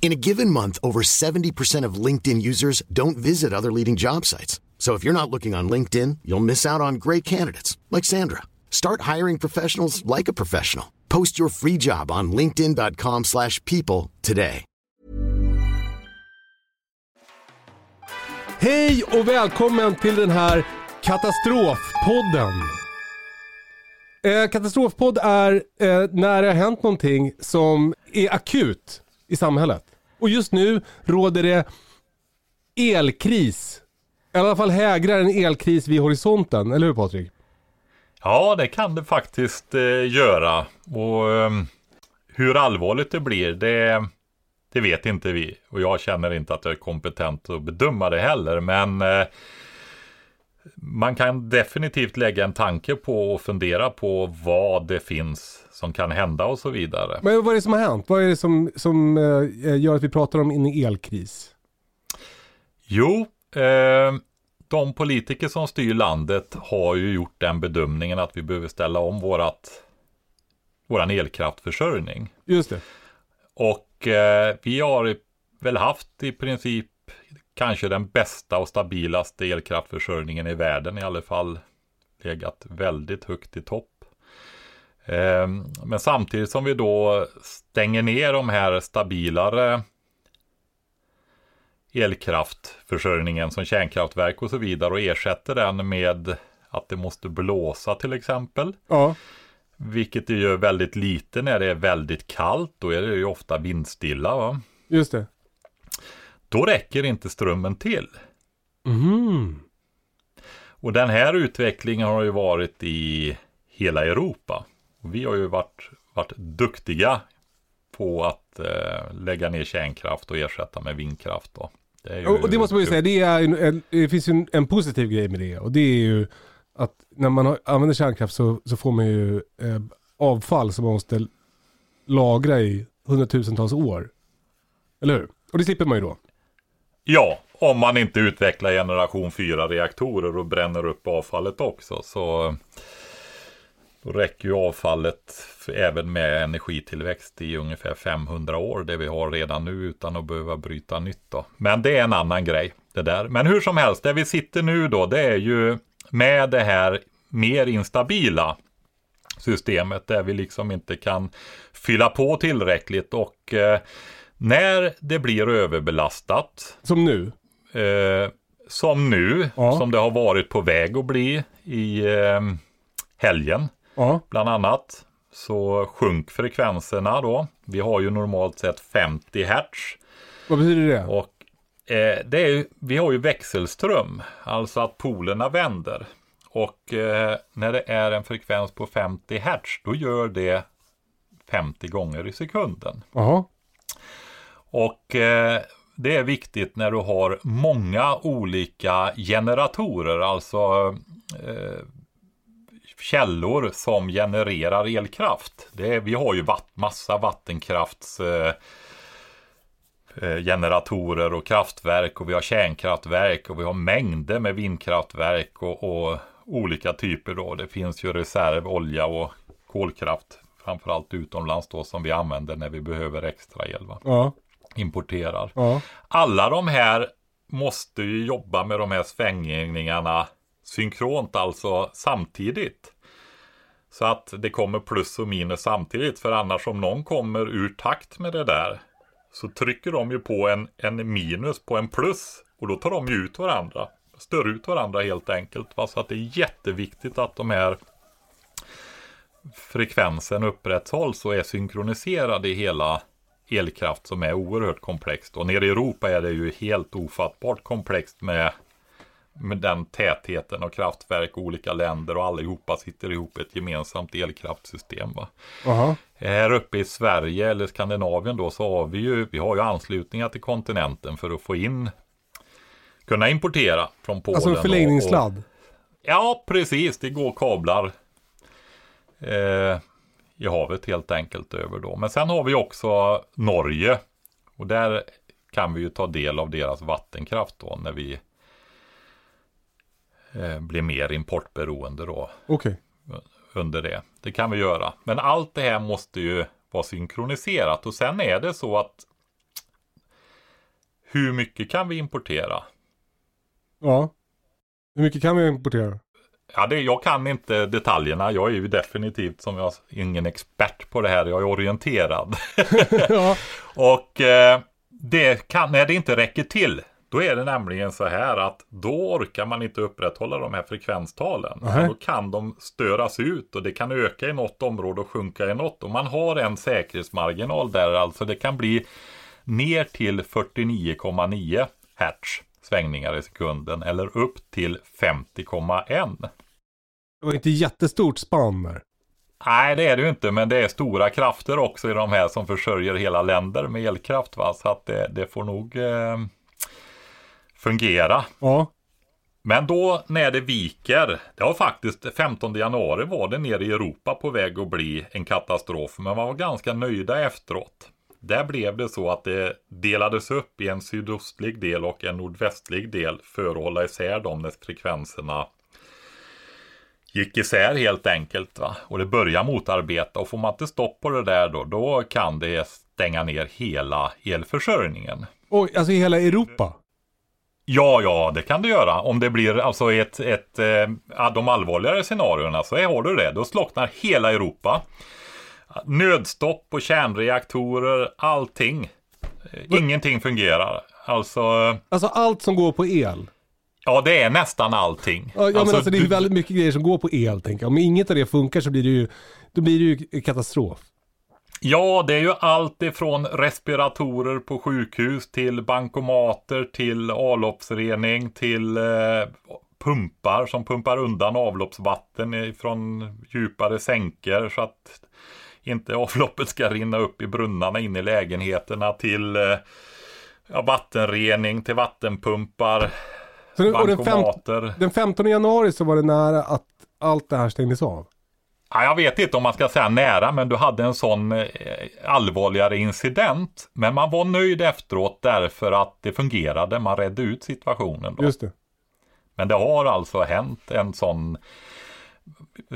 In a given month, over 70% of LinkedIn users don't visit other leading job sites. So if you're not looking on LinkedIn, you'll miss out on great candidates like Sandra. Start hiring professionals like a professional. Post your free job on linkedin.com/people today. Hej och välkommen till den här katastrofpodden. Eh, katastrofpodd är eh, när det har hänt någonting som är akut i samhället. Och just nu råder det elkris. I alla fall hägrar en elkris vid horisonten, eller hur Patrik? Ja, det kan det faktiskt eh, göra. Och eh, hur allvarligt det blir, det, det vet inte vi. Och jag känner inte att jag är kompetent att bedöma det heller. Men eh, man kan definitivt lägga en tanke på och fundera på vad det finns som kan hända och så vidare. Men vad är det som har hänt? Vad är det som, som eh, gör att vi pratar om en elkris? Jo, eh, de politiker som styr landet har ju gjort den bedömningen att vi behöver ställa om vårat, våran elkraftförsörjning. Just det. Och eh, vi har väl haft i princip kanske den bästa och stabilaste elkraftförsörjningen i världen i alla fall. Legat väldigt högt i topp. Eh, men samtidigt som vi då stänger ner de här stabilare elkraftförsörjningen som kärnkraftverk och så vidare och ersätter den med att det måste blåsa till exempel. Ja. Vilket det gör väldigt lite när det är väldigt kallt. Då är det ju ofta vindstilla. Va? Just det. Då räcker inte strömmen till. Mhm. Och den här utvecklingen har ju varit i hela Europa. Vi har ju varit, varit duktiga på att eh, lägga ner kärnkraft och ersätta med vindkraft. Då. Det Och och det måste man ju säga, det, en, en, det finns ju en, en positiv grej med det. Och det är ju att när man har, använder kärnkraft så, så får man ju eh, avfall som man måste lagra i hundratusentals år. Eller hur? Och det slipper man ju då. Ja, om man inte utvecklar generation 4 reaktorer och bränner upp avfallet också. Så då räcker ju avfallet även med energitillväxt i ungefär 500 år. Det vi har redan nu utan att behöva bryta nytt. Då. Men det är en annan grej. det där. Men hur som helst, där vi sitter nu då, det är ju med det här mer instabila systemet där vi liksom inte kan fylla på tillräckligt och eh, när det blir överbelastat Som nu. eh, som nu, Ja. som det har varit på väg att bli i eh, helgen Ja. bland annat, så sjönk frekvenserna då. Vi har ju normalt sett 50 hertz Vad betyder det? och eh, det är, vi har ju växelström, alltså att polerna vänder. Och eh, när det är en frekvens på 50 hertz, då gör det 50 gånger i sekunden. Jaha. Och eh, det är viktigt när du har många olika generatorer, alltså eh, källor som genererar elkraft. Det är, vi har ju vatt, massa vattenkrafts eh, eh, generatorer och kraftverk och vi har kärnkraftverk och vi har mängder med vindkraftverk och, och olika typer då. Det finns ju reserv, olja och kolkraft, framförallt utomlands då som vi använder när vi behöver extra el. Va? Ja. Importerar. Ja. Alla de här måste ju jobba med de här svängningarna synkront, alltså samtidigt. Så att det kommer plus och minus samtidigt. För annars om någon kommer ur takt med det där så trycker de ju på en, en minus på en plus och då tar de ju ut varandra. Stör ut varandra helt enkelt. Va? Så att det är jätteviktigt att de här frekvensen upprätthålls och är synkroniserade i hela elkraft som är oerhört komplext. Och nere i Europa är det ju helt ofattbart komplext med med den tätheten och kraftverk och olika länder och allihopa sitter ihop ett gemensamt elkraftsystem. Va? Aha. Här uppe i Sverige eller Skandinavien då så har vi ju, vi har ju anslutningar till kontinenten för att få in, kunna importera från Polen. Alltså och- förlängningssladd. Och, ja, precis. Det går kablar eh, i havet helt enkelt över då. Men sen har vi också Norge. Och där kan vi ju ta del av deras vattenkraft då när vi eh, blir mer importberoende då Okej. under det. Det kan vi göra. Men allt det här måste ju vara synkroniserat och sen är det så att hur mycket kan vi importera? Ja. Hur mycket kan vi importera? Ja, det, jag kan inte detaljerna. Jag är ju definitivt som jag ingen expert på det här. Jag är orienterad. ja. och eh, det kan, när det inte räcker till, då är det nämligen så här att då orkar man inte upprätthålla de här frekvenstalen. Nej. Då kan de störas ut och det kan öka i något område och sjunka i något. Och man har en säkerhetsmarginal där, alltså det kan bli ner till 49,9 hertz svängningar i sekunden eller upp till 50,1. Det var inte jättestort spann där. Nej, det är det ju inte, men det är stora krafter också i de här som försörjer hela länder med elkraft. Va? Så att det, det får nog eh, fungera. Ja. Men då när det viker, det var faktiskt 15 januari var det nere i Europa på väg att bli en katastrof, men man var ganska nöjda efteråt. Där blev det så att det delades upp i en sydostlig del och en nordvästlig del för att hålla isär dem när frekvenserna gick isär helt enkelt. Va? Och det börjar motarbeta och får man inte stopp på det där då, då kan det stänga ner hela elförsörjningen. Oj, alltså i hela Europa? Ja, ja, det kan du göra. Om det blir alltså ett, ett eh, de allvarligare scenarierna så har du det. Då slocknar hela Europa. Nödstopp på kärnreaktorer, allting. Eh, Ingenting fungerar. Alltså, Alltså allt som går på el? ja det är nästan allting. Ja, ja men alltså det är ju väldigt mycket grejer som går på el tänker jag. Om inget av det funkar så blir det ju, då blir det ju katastrof. Ja, det är ju allt ifrån respiratorer på sjukhus till bankomater till avloppsrening till eh, pumpar som pumpar undan avloppsvatten från djupare sänkor så att inte avloppet ska rinna upp i brunnarna in i lägenheterna till eh, ja, vattenrening till vattenpumpar, Så den, bankomater. den 15 januari så var det nära att allt det här stängdes av. Ja, jag vet inte om man ska säga nära, men du hade en sån eh, allvarligare incident. Men man var nöjd efteråt därför att det fungerade. Man redde ut situationen. Då. Just det. Men det har alltså hänt en sån,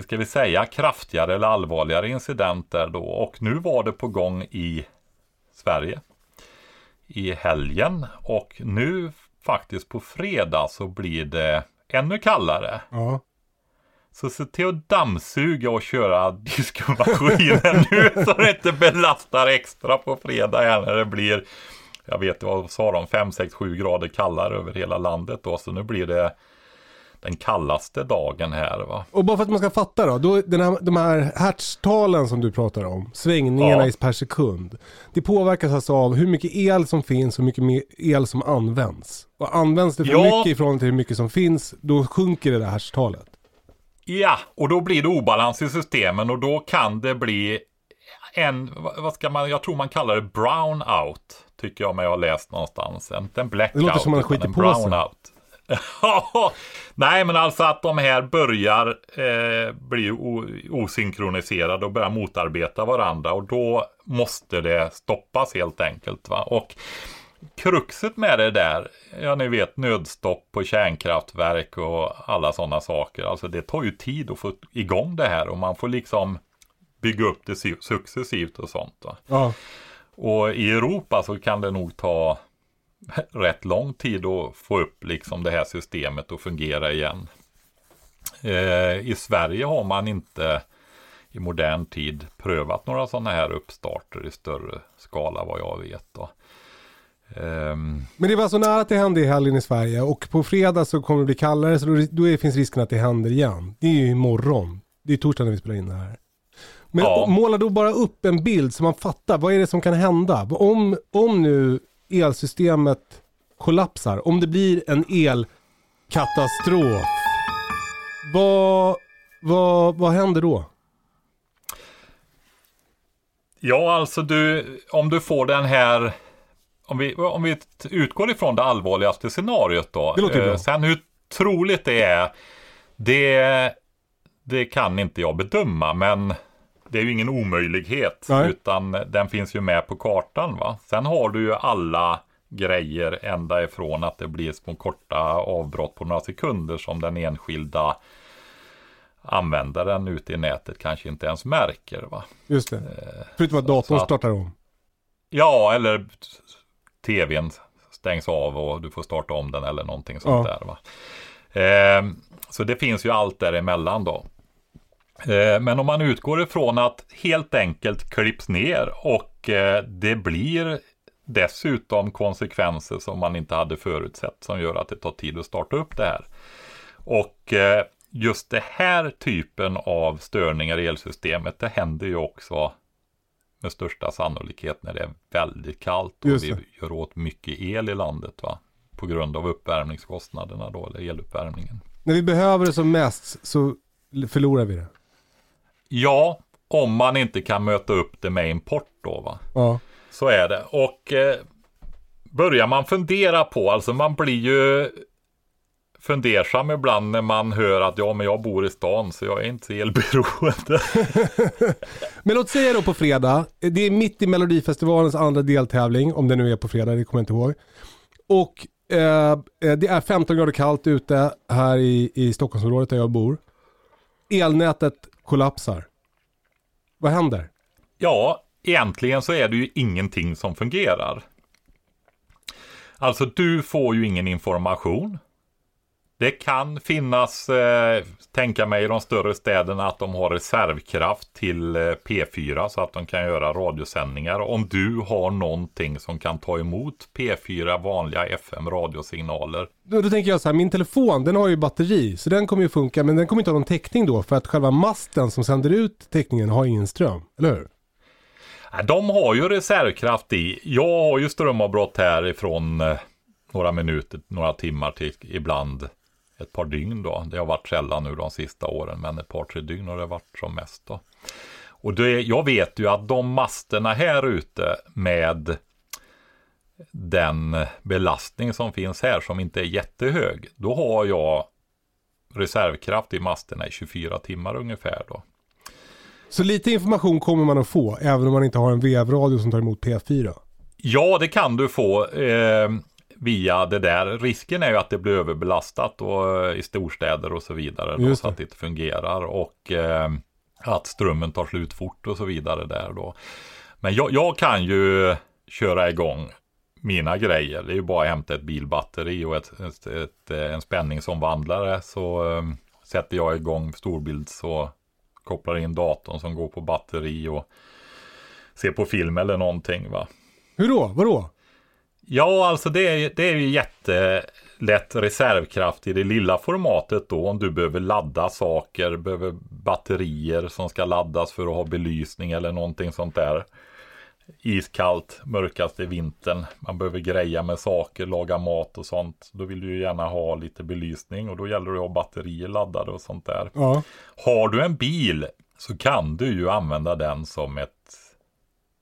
ska vi säga, kraftigare eller allvarligare incident där då. Och nu var det på gång i Sverige i helgen. Och nu faktiskt på fredag så blir det ännu kallare. Ja. Så se till att dammsuga och köra diskmaskinen nu så det inte belastar extra på fredag här när det blir, jag vet inte vad sa de, 5, 6, 7 grader kallare över hela landet då. Så nu blir det den kallaste dagen här va. Och bara för att man ska fatta då, då den här, de här hertztalen som du pratar om, svängningarna Ja. i per sekund. Det påverkas alltså av hur mycket el som finns och hur mycket el som används. Och används det för Ja. mycket ifrån till hur mycket som finns, då sjunker det där hertztalet. Ja, och då blir det obalans i systemen och då kan det bli en, vad ska man, jag tror man kallar det brownout. Tycker jag mig ha läst någonstans. Inte en blackout, Det låter som man utan skiter en på sig. brownout. Nej, men alltså att de här börjar eh, bli osynkroniserade och börjar motarbeta varandra och då måste det stoppas helt enkelt. Va? Och kruxet med det där, ja ni vet nödstopp på kärnkraftverk och alla sådana saker. Alltså det tar ju tid att få igång det här och man får liksom bygga upp det su- successivt och sånt. Ja. Och i Europa så kan det nog ta rätt lång tid att få upp liksom det här systemet att fungera igen. Eh, I Sverige har man inte i modern tid prövat några sådana här uppstarter i större skala vad jag vet. Då. Ehm, Men det var så nära att det hände i helgen i Sverige och på fredag så kommer det bli kallare så då, då finns risken att det händer igen. Det är ju imorgon. Det är torsdag när vi spelar in det här. Men Ja. måla då bara upp en bild så man fattar vad är det som kan hända. Om, om nu elsystemet kollapsar, om det blir en katastrof. Vad, vad, vad händer då? Ja, alltså du, om du får den här, om vi, om vi utgår ifrån det allvarligaste scenariot då. Det låter bra. Eh, sen hur troligt det är, det, det kan inte jag bedöma, men det är ju ingen omöjlighet, Nej. utan den finns ju med på kartan. va. Sen har du ju alla grejer ända ifrån att det blir små korta avbrott på några sekunder som den enskilda användaren ute i nätet kanske inte ens märker. va. Just det. Förutom att datorn att- startar om. Ja, eller tvn stängs av och du får starta om den eller någonting sånt Ja. där. Va? Eh, så det finns ju allt däremellan då. Eh, men om man utgår ifrån att helt enkelt klipps ner och eh, det blir dessutom konsekvenser som man inte hade förutsett som gör att det tar tid att starta upp det här. Och eh, just det här typen av störningar i elsystemet det händer ju också med största sannolikhet när det är väldigt kallt och vi gör åt mycket el i landet va. På grund av uppvärmningskostnaderna då, eller eluppvärmningen. När vi behöver det som mest så förlorar vi det. Ja, om man inte kan möta upp det med import då va. Ja. Så är det. Och eh, börjar man fundera på, alltså man blir ju fundersam ibland när man hör att ja men jag bor i stan så jag är inte så elberoende. Men låt säga då på fredag, det är mitt i Melodifestivalens andra deltävling, om det nu är på fredag, det kommer jag inte ihåg. Och eh, eh, det är 15 grader kallt ute här i, i Stockholmsområdet där jag bor. Elnätet kollapsar. Vad händer? Ja, egentligen så är det ju ingenting som fungerar. Alltså du får ju ingen information. Det kan finnas, eh, tänka mig i de större städerna att de har reservkraft till eh, P4 så att de kan göra radiosändningar. Om du har någonting som kan ta emot P4 vanliga FM radiosignaler. Då, då tänker jag så här, min telefon den har ju batteri så den kommer ju funka men den kommer inte ha någon täckning då för att själva masten som sänder ut täckningen har ingen ström, eller hur? De har ju reservkraft i. Jag har ju strömavbrott här ifrån eh, några minuter, några timmar till ibland ett par dygn då. Det har varit sällan nu de sista åren, men ett par, tre dygn har det varit som mest då. Och det, jag vet ju att de masterna här ute med den belastning som finns här som inte är jättehög, då har jag reservkraft i masterna i 24 timmar ungefär då. Så lite information kommer man att få även om man inte har en vevradio som tar emot P4. Ja, det kan du få eh, via det där. Risken är ju att det blir överbelastat och, eh, i storstäder och så vidare. Då, så att det inte fungerar och eh, att strömmen tar slut fort och så vidare där då. Men jag, jag kan ju köra igång mina grejer. Det är ju bara att hämta ett bilbatteri och ett, ett, ett, eh, en spänningsomvandlare. Så eh, sätter jag igång storbilds och kopplar in datorn som går på batteri och ser på film eller någonting va. Hur då? Vadå? Ja, alltså det är, det är ju jättelätt reservkraft i det lilla formatet då. Om du behöver ladda saker, behöver batterier som ska laddas för att ha belysning eller någonting sånt där. Iskallt, mörkaste vintern. Man behöver greja med saker, laga mat och sånt. Då vill du ju gärna ha lite belysning och då gäller det att ha batterier laddade och sånt där. Ja. Har du en bil så kan du ju använda den som ett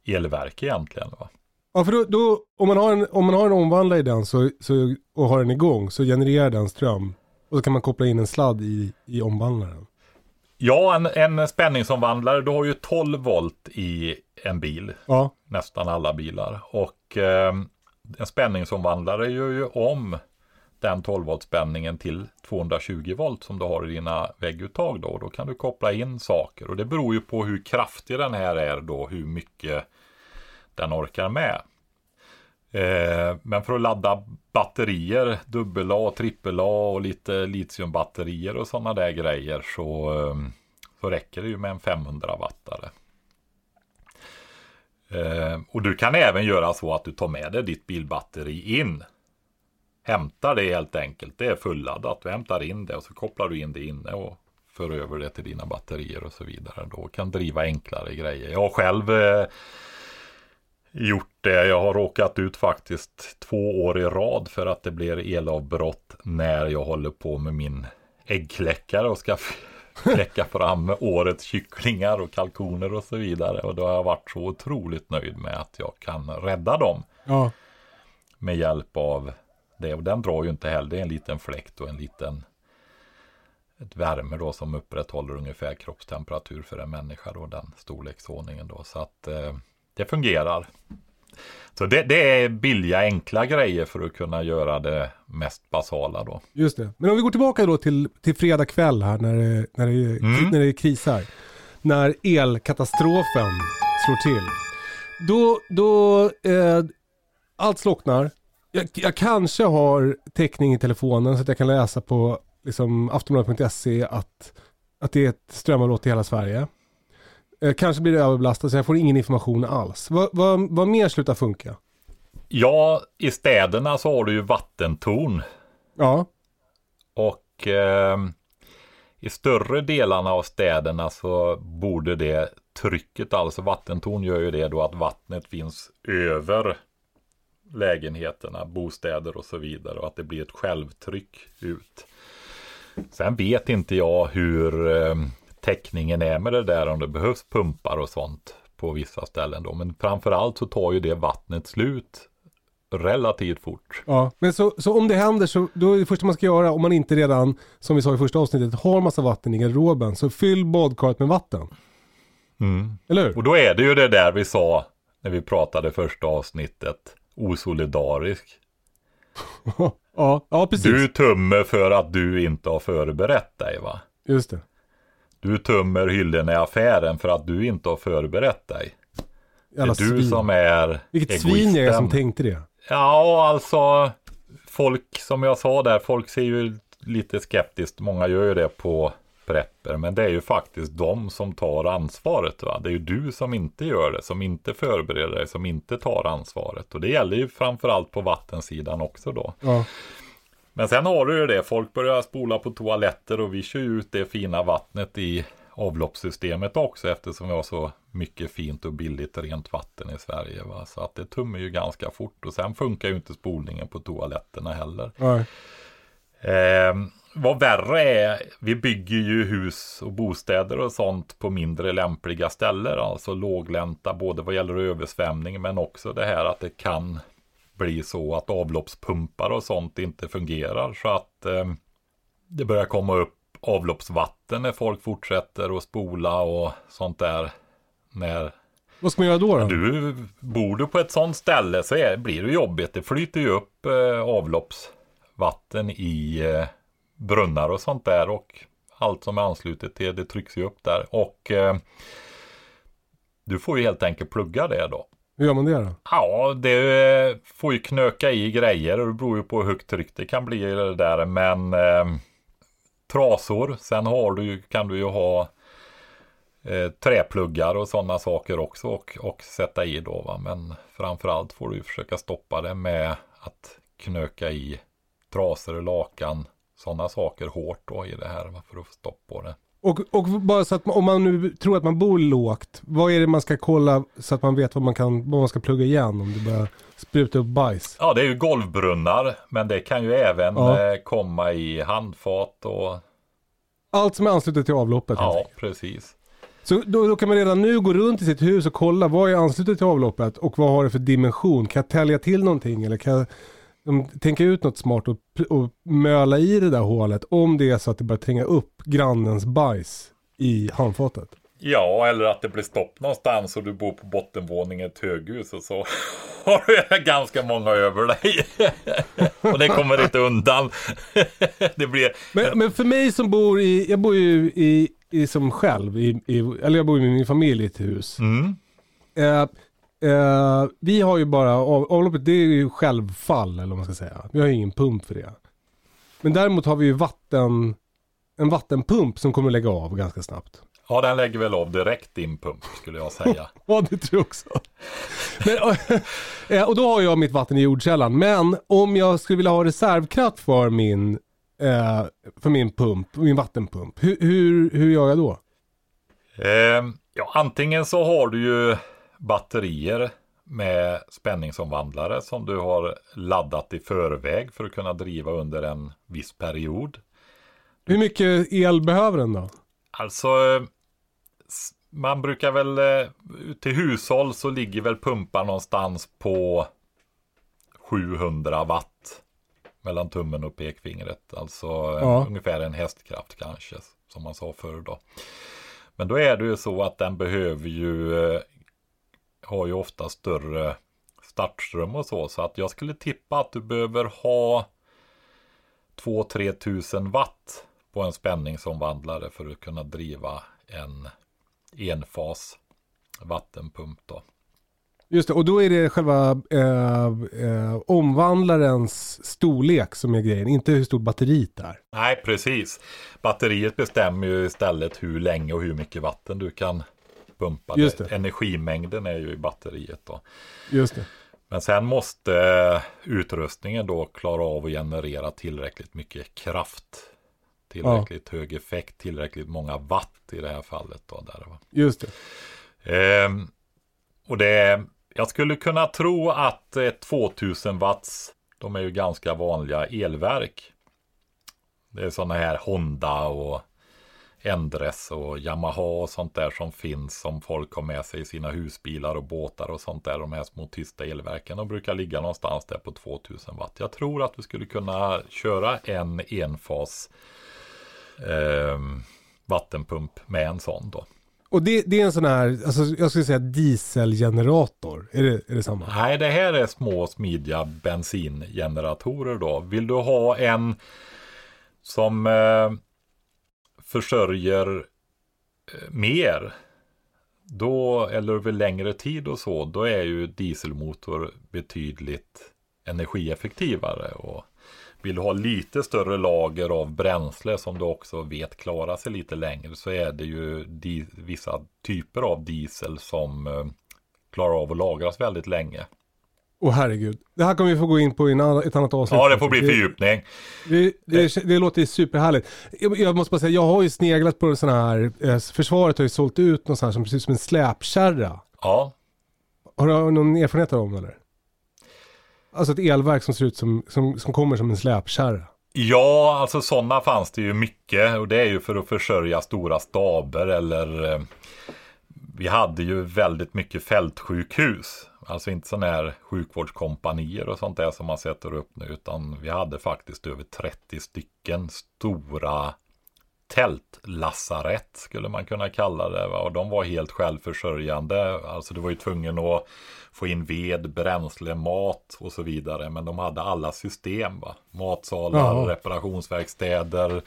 elverk egentligen. Va? Ja, för då, då, om, man har en, om man har en omvandlare i den så, så, och har den igång så genererar den ström. Och så kan man koppla in en sladd i, i omvandlaren. Ja, en, en spänningsomvandlare, du har ju 12 volt i en bil. Ja, Nästan alla bilar. Och eh, en spänningsomvandlare gör ju om den 12 volt spänningen till 220 volt som du har i dina vägguttag då. Då kan du koppla in saker och det beror ju på hur kraftig den här är då, hur mycket den orkar med. Eh, men för att ladda batterier, dubbel A, trippel A och lite litiumbatterier och sådana där grejer så, eh, så räcker det ju med en 500 wattare. Eh, och du kan även göra så att du tar med dig ditt bilbatteri in. Hämtar det helt enkelt. Det är fulladdat. Du hämtar in det och så kopplar du in det inne och för över det till dina batterier och så vidare. Då kan driva enklare grejer. Jag har själv eh, gjort det. Jag har råkat ut faktiskt två år i rad för att det blir elavbrott när jag håller på med min äggkläckare och ska kläcka fram årets kycklingar och kalkoner och så vidare. Och då har jag varit så otroligt nöjd med att jag kan rädda dem. Ja. Med hjälp av det. Och den drar ju inte heller. Det är en liten fläkt och en liten ett värme då som upprätthåller ungefär kroppstemperatur för en människa då den storleksordningen då. Så att eh, det fungerar. Så det, det, är billiga enkla grejer för att kunna göra det mest basala då. Just det. Men om vi går tillbaka då till, till fredag kväll här när det, när, det, mm. när det krisar. När elkatastrofen slår till. Då, då eh, allt slocknar. Jag, jag, kanske har täckning i telefonen så att jag kan läsa på liksom, aftonbladet.se att, att det är ett strömavbrott i hela Sverige. Eh, kanske blir det överbelastat så jag får ingen information alls. Vad, vad, vad mer slutar funka? Ja, i städerna så har du ju vattentorn. Ja. Och eh, i större delarna av städerna så borde det trycket, alltså vattentorn gör ju det då att vattnet finns över lägenheterna, bostäder och så vidare och att det blir ett självtryck ut. Sen vet inte jag hur eh, täckningen är med det där om det behövs pumpar och sånt på vissa ställen då. Men framförallt så tar ju det vattnet slut relativt fort. Ja, men så, så om det händer så då är det första man ska göra om man inte redan, som vi sa i första avsnittet, har massa vatten i garderoben. Så fyll badkaret med vatten. Mm. Eller hur? Och då är det ju det där vi sa när vi pratade första avsnittet. Osolidarisk. ja, ja, precis. Du tummer för att du inte har förberett dig va? Just det. Du tömmer hyllorna i affären för att du inte har förberett dig. Jävla det är du svin. som är Vilket egoisten. svin jag är som tänkte det. Ja, alltså folk som jag sa där, folk ser ju lite skeptiskt, många gör ju det på prepper, men det är ju faktiskt de som tar ansvaret. Va? Det är ju du som inte gör det, som inte förbereder dig, som inte tar ansvaret. Och det gäller ju framförallt på vattensidan också då. Ja. Men sen har du ju det, folk börjar spola på toaletter och vi kör ut det fina vattnet i avloppssystemet också eftersom vi har så mycket fint och billigt rent vatten i Sverige. Va? Så att det tummar ju ganska fort och sen funkar ju inte spolningen på toaletterna heller. Nej. Eh, vad värre är, vi bygger ju hus och bostäder och sånt på mindre lämpliga ställen, alltså låglänta både vad gäller översvämning men också det här att det kan bli så att avloppspumpar och sånt inte fungerar så att eh, det börjar komma upp avloppsvatten när folk fortsätter att spola och sånt där. När Vad ska man göra då? då? du bor du på ett sånt ställe så är, blir det jobbigt. Det flyter ju upp eh, avloppsvatten i eh, brunnar och sånt där och allt som är anslutet till det trycks ju upp där och eh, du får ju helt enkelt plugga det då. Hur gör man det då? Ja, det får ju knöka i grejer och det beror ju på hur högt tryck det kan bli det där. Men eh, trasor, sen har du, kan du ju ha eh, träpluggar och sådana saker också och, och sätta i då. Va? Men framförallt får du ju försöka stoppa det med att knöka i trasor, lakan, sådana saker hårt då i det här va? för att få stopp på det. Och, och bara så att om man nu tror att man bor lågt, vad är det man ska kolla så att man vet vad man, kan, vad man ska plugga igen om det börjar spruta upp bajs? Ja, det är ju golvbrunnar, men det kan ju även Ja. eh, komma i handfat och Allt som är anslutet till avloppet. ja, precis. Så då, då kan man redan nu gå runt i sitt hus och kolla vad är anslutet till avloppet och vad har det för dimension. Kan jag tälja till någonting eller kan jag tänka ut något smart och, och möla i det där hålet om det är så att det börjar tränga upp grannens bajs i handfatet. Ja, eller att det blir stopp någonstans och du bor på bottenvåningen i ett höghus och så har du ganska många över dig. och det kommer inte undan. det blir... Men, men för mig som bor i, jag bor ju i, i som själv, i, i, eller jag bor med min familj i ett hus. Mm. Eh, eh, vi har ju bara, av, avloppet det är ju självfall eller vad man ska säga. Vi har ju ingen pump för det. Men däremot har vi ju vatten, en vattenpump som kommer lägga av ganska snabbt. Ja, den lägger väl av direkt din pump skulle jag säga. Ja, det tror jag också. Men, eh, och då har jag mitt vatten i jordkällan. Men om jag skulle vilja ha reservkraft för min, eh, för min pump, min vattenpump. Hur, hur, hur gör jag då? Eh, ja, antingen så har du ju batterier med spänningsomvandlare som du har laddat i förväg för att kunna driva under en viss period. Hur mycket el behöver den då? Alltså, man brukar väl, eh, till hushåll så ligger väl pumpar någonstans på 700 watt mellan tummen och pekfingret. Alltså ja. ungefär en hästkraft kanske, som man sa förr då. Men då är det ju så att den behöver ju, eh, har ju ofta större startström och så. Så att jag skulle tippa att du behöver ha 2-3 tusen watt på en spänningsomvandlare för att kunna driva en enfas vattenpump då. Just det, och då är det själva eh, eh, omvandlarens storlek som är grejen, inte hur stort batteriet är. Nej, precis. Batteriet bestämmer ju istället hur länge och hur mycket vatten du kan pumpa. Just det. Energimängden är ju i batteriet då. Just det. Men sen måste utrustningen då klara av att generera tillräckligt mycket kraft. Tillräckligt ja. hög effekt, tillräckligt många watt i det här fallet. Då, där, va? Just det. Eh, och det jag skulle kunna tro att ett 2000 watts, de är ju ganska vanliga elverk. Det är sådana här Honda och Endres och Yamaha och sånt där som finns som folk har med sig i sina husbilar och båtar och sånt där. De här små tysta elverken. De brukar ligga någonstans där på 2000 watt. Jag tror att du skulle kunna köra en enfas eh, vattenpump med en sån då. Och det, det, är en sån här, alltså jag skulle säga dieselgenerator. Är det, är det samma? Nej, det här är små smidiga bensingeneratorer då. Vill du ha en som eh, försörjer eh, mer då, eller över längre tid och så, då är ju dieselmotor betydligt energieffektivare. Och vill du ha lite större lager av bränsle som du också vet klarar sig lite längre så är det ju vissa typer av diesel som eh, klarar av att lagras väldigt länge. Åh oh, herregud. Det här kommer vi få gå in på i ett annat avsnitt. Ja, det får bli fördjupning. Det, det, det, det låter superhärligt. Jag, jag, måste bara säga, jag har ju sneglat på sån här, eh, försvaret har ju sålt ut någon sån här som precis som en släpkärra. Ja. Har du någon erfarenhet av dem eller? Alltså ett elverk som ser ut som, som, som kommer som en släpkärra. Ja, alltså sådana fanns det ju mycket och det är ju för att försörja stora staber eller eh, vi hade ju väldigt mycket fältsjukhus. Alltså inte sådana här sjukvårdskompanier och sånt där som man sätter upp nu utan vi hade faktiskt över 30 stycken stora tältlasarett skulle man kunna kalla det. Va? Och de var helt självförsörjande. Alltså du var ju tvungen att få in ved, bränsle, mat och så vidare. Men de hade alla system. Va? Matsalar, Jaha. reparationsverkstäder,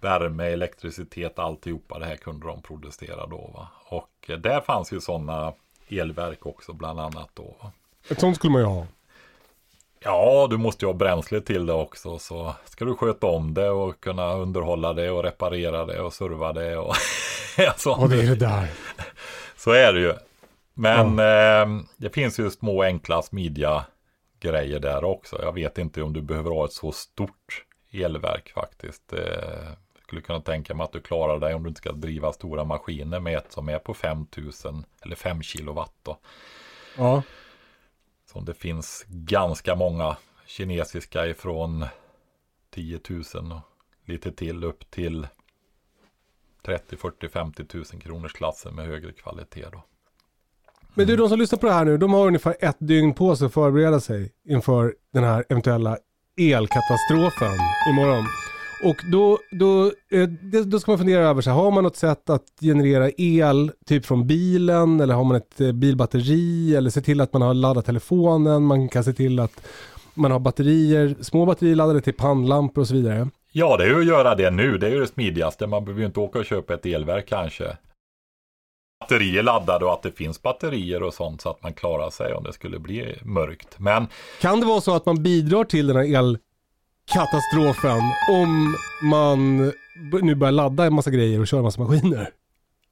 värme, elektricitet, alltihopa. Det här kunde de producera då. Va? Och där fanns ju sådana elverk också bland annat då. Ett sånt skulle man ju ha. Ja, du måste ju ha bränsle till det också. Så ska du sköta om det och kunna underhålla det och reparera det och serva det. Och och det är det där. Så är det ju. Men ja. eh, det finns ju små enkla smidiga grejer där också. Jag vet inte om du behöver ha ett så stort elverk faktiskt. Eh, skulle kunna tänka mig att du klarar dig om du inte ska driva stora maskiner med ett som är på 5000 eller 5 kilowatt. Då. Ja. Som det finns ganska många kinesiska ifrån 10 000 och lite till upp till 30, 40, 50 000 kronors klassen med högre kvalitet då. Men du, de som lyssnar på det här nu, de har ungefär ett dygn på sig att förbereda sig inför den här eventuella elkatastrofen imorgon. Och då, då, eh, då ska man fundera över, så här, har man något sätt att generera el, typ från bilen, eller har man ett eh, bilbatteri, eller se till att man har laddat telefonen, man kan se till att man har batterier, små batterier laddade till pannlampor och så vidare. Ja, det är ju att göra det nu, det är ju det smidigaste, man behöver ju inte åka och köpa ett elverk kanske batterier laddade och att det finns batterier och sånt så att man klarar sig om det skulle bli mörkt. Men kan det vara så att man bidrar till den här Katastrofen om man nu börjar ladda en massa grejer och köra en massa maskiner?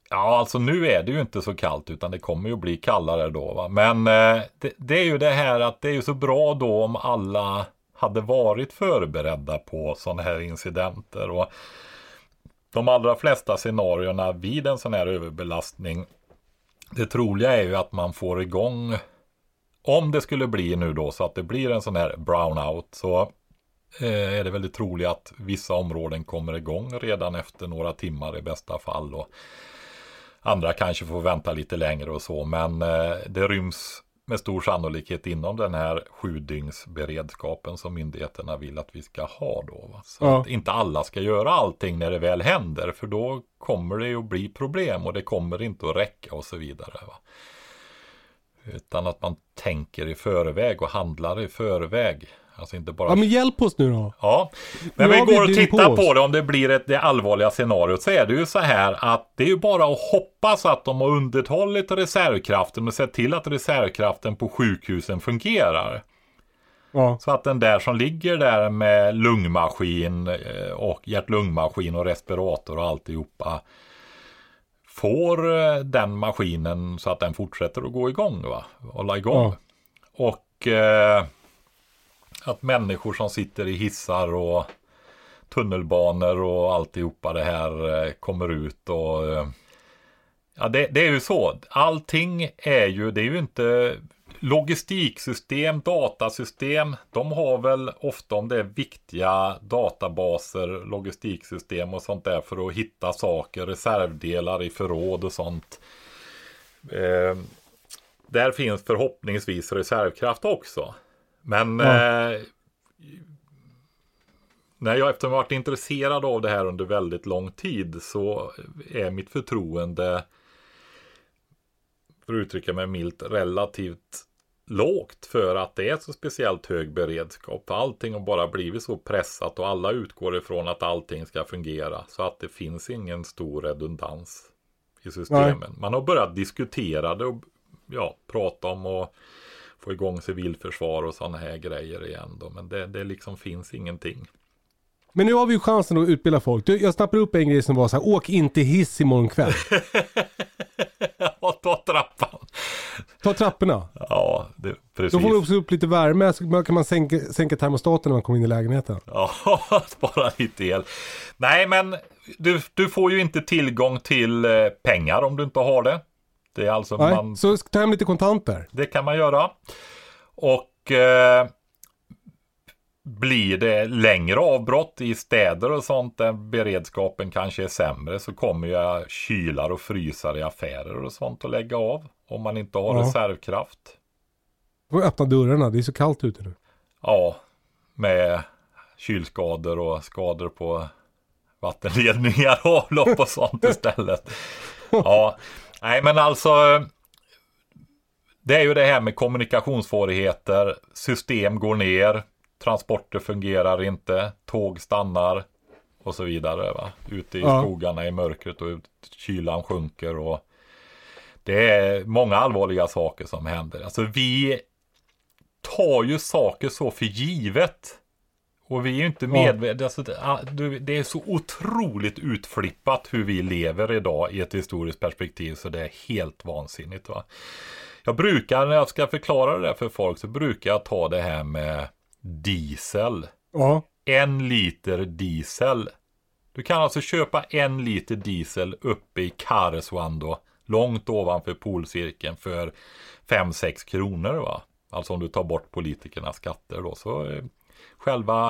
Ja, alltså nu är det ju inte så kallt utan det kommer ju bli kallare då. Va? Men eh, det, det, är ju det här att det är ju så bra då om alla hade varit förberedda på sådana här incidenter. Och de allra flesta scenarierna vid en sån här överbelastning det troliga är ju att man får igång om det skulle bli nu då så att det blir en sån här brownout så är det väldigt troligt att vissa områden kommer igång redan efter några timmar i bästa fall. Och andra kanske får vänta lite längre och så, men eh, det ryms med stor sannolikhet inom den här sjudygnsberedskapen som myndigheterna vill att vi ska ha då. Va? Så Ja. att inte alla ska göra allting när det väl händer, för då kommer det att bli problem och det kommer inte att räcka och så vidare. Va? Utan att man tänker i förväg och handlar i förväg. Alltså inte bara Ja men hjälp oss nu då. Ja, men vi går och tittar på på, det om det blir ett, det allvarliga scenariot så är det ju så här att det är ju bara att hoppas att de har underhållit reservkraften och sett till att reservkraften på sjukhusen fungerar. Ja. Så att den där som ligger där med lungmaskin eh, och hjärt-lungmaskin och respirator och alltihopa får eh, den maskinen så att den fortsätter att gå igång va? Hålla igång. Ja. Och eh, att människor som sitter i hissar och tunnelbanor och alltihopa det här eh, kommer ut och eh, Ja det, det är ju så. Allting är ju, det är ju inte logistiksystem, datasystem. De har väl ofta om det är viktiga databaser, logistiksystem och sånt där för att hitta saker, reservdelar i förråd och sånt. Eh, där finns förhoppningsvis reservkraft också. Men Ja. eh, när jag efter att ha varit intresserad av det här under väldigt lång tid så är mitt förtroende för att uttrycka mig milt relativt lågt för att det är så speciellt hög beredskap. Allting har bara blivit så pressat och alla utgår ifrån att allting ska fungera så att det finns ingen stor redundans i systemen. Man har börjat diskutera det och ja, prata om och få igång civilförsvar och sådana här grejer igen då. Men det, det liksom finns ingenting. Men nu har vi ju chansen att utbilda folk. Du, jag snappar upp en grej som var så här, åk inte hiss imorgon kväll. Ja, ta trappan. Ta trapporna. Ja, det, precis. Då får man också upp lite värme, så kan man sänka, sänka termostaten när man kommer in i lägenheten. Ja, spara lite el. Nej, men du, du får ju inte tillgång till eh, pengar om du inte har det. Det är alltså Nej, man, så ta hem lite kontanter. det kan man göra. Och eh, blir det längre avbrott i städer och sånt där beredskapen kanske är sämre så kommer ju kylar och frysar i affärer och sånt att lägga av. Om man inte har Ja. reservkraft. Får öppna dörrarna, det är så kallt ute nu. Ja, med kylskador och skador på vattenledningar och avlopp och sånt istället. Ja, nej men alltså. Det är ju det här med kommunikationssvårigheter. System går ner. Transporter fungerar inte. Tåg stannar. Och så vidare. Va? Ute i Ja. skogarna i mörkret och ut, kylan sjunker. Och det är många allvarliga saker som händer. Alltså vi tar ju saker så för givet. Och vi är ju inte medvetna. Alltså, det- ah, det är så otroligt utflippat hur vi lever idag i ett historiskt perspektiv. Så det är helt vansinnigt. Va? Jag brukar, när jag ska förklara det där för folk, så brukar jag ta det här med diesel. Ja. En liter diesel. Du kan alltså köpa en liter diesel uppe i Karesuando. Långt ovanför polcirkeln för 5-6 kronor va. Alltså om du tar bort politikernas skatter då. Så eh, själva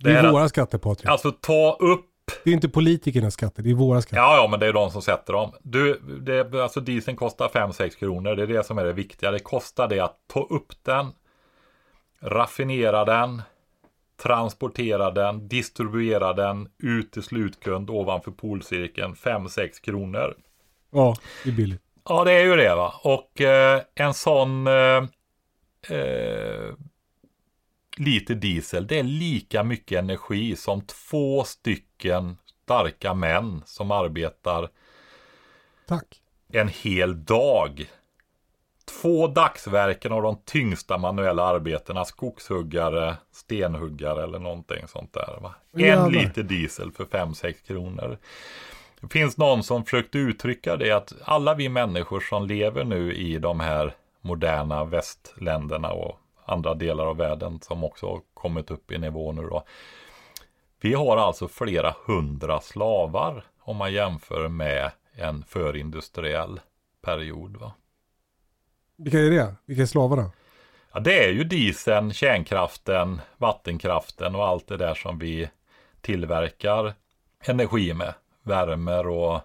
Det är här- våra skatter Patrik. Alltså ta upp Det är inte politikernas skatter, det är våra skatter. Ja, ja, men det är de som sätter dem. Du, det, alltså dieseln kostar 5-6 kronor. Det är det som är det viktiga. Det kostar det att ta upp den, raffinera den, transportera den, distribuera den ut till slutkund ovanför polcirkeln. 5-6 kronor. Ja, det är billigt. Ja, det är ju det va. Och eh, en sån eh, eh, liter diesel, det är lika mycket energi som två stycken starka män som arbetar Tack. en hel dag. Två dagsverken av de tyngsta manuella arbetena, skogshuggare, stenhuggare eller någonting sånt där. Va? En Jävlar. liter diesel för 5-6 kronor. Det finns någon som försökt uttrycka det att alla vi människor som lever nu i de här moderna västländerna och andra delar av världen som också har kommit upp i nivå nu då. Vi har alltså flera hundra slavar om man jämför med en förindustriell period. Va? Vilka är det? Vilka är slavarna? Ja, det är ju dieseln, kärnkraften, vattenkraften och allt det där som vi tillverkar energi med. Värmer och